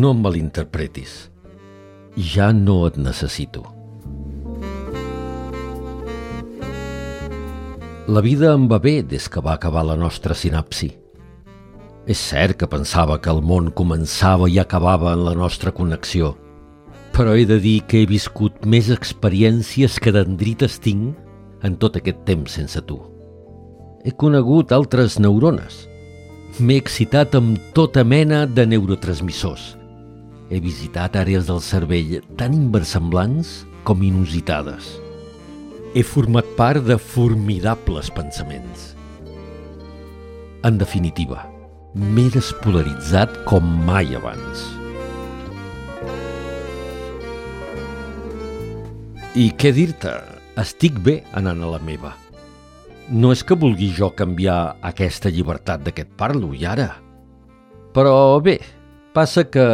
no em malinterpretis. Ja no et necessito. La vida em va bé des que va acabar la nostra sinapsi. És cert que pensava que el món començava i acabava en la nostra connexió, però he de dir que he viscut més experiències que dendrites tinc en tot aquest temps sense tu. He conegut altres neurones. M'he excitat amb tota mena de neurotransmissors. He visitat àrees del cervell tan inversemblants com inusitades. He format part de formidables pensaments. En definitiva, m'he despolaritzat com mai abans. I què dir-te? Estic bé anant a la meva. No és que vulgui jo canviar aquesta llibertat et parlo, i ara. Però bé, passa que,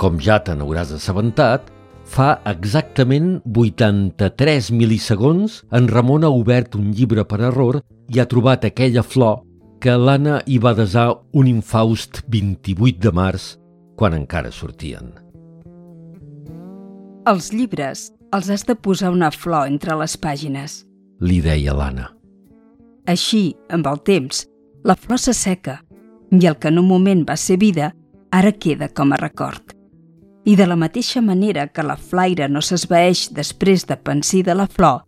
com ja te n'hauràs assabentat, fa exactament 83 mil·lisegons en Ramon ha obert un llibre per error i ha trobat aquella flor que l'Anna hi va desar un infaust 28 de març, quan encara sortien. Els llibres els has de posar una flor entre les pàgines. Li deia l'Anna. Així, amb el temps, la flor s'asseca i el que en un moment va ser vida, ara queda com a record. I de la mateixa manera que la flaire no s'esvaeix després de pensir de la flor,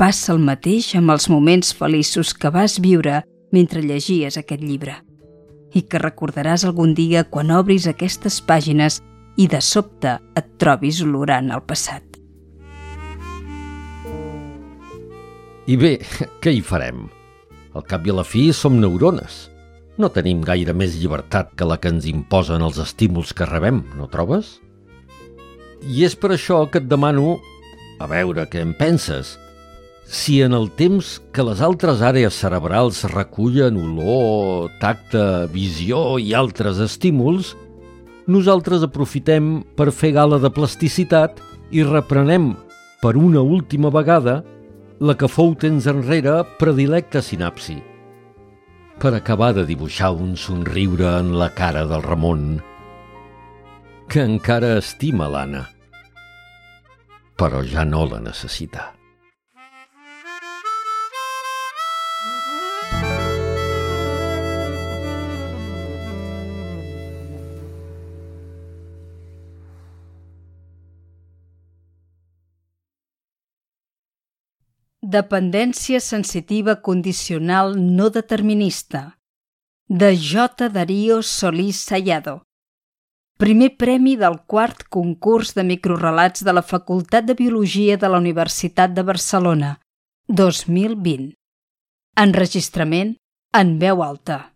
passa el mateix amb els moments feliços que vas viure mentre llegies aquest llibre i que recordaràs algun dia quan obris aquestes pàgines i de sobte et trobis olorant el passat. I bé, què hi farem? Al cap i a la fi som neurones. No tenim gaire més llibertat que la que ens imposen els estímuls que rebem, no trobes? I és per això que et demano, a veure què en penses, si en el temps que les altres àrees cerebrals recullen olor, tacte, visió i altres estímuls, nosaltres aprofitem per fer gala de plasticitat i reprenem per una última vegada la que fou temps enrere predilecta sinapsi, per acabar de dibuixar un somriure en la cara del Ramon, que encara estima l'Anna, però ja no la necessita. Dependència sensitiva condicional no determinista de J. Darío Solís Sayado Primer premi del quart concurs de microrelats de la Facultat de Biologia de la Universitat de Barcelona 2020 Enregistrament en veu alta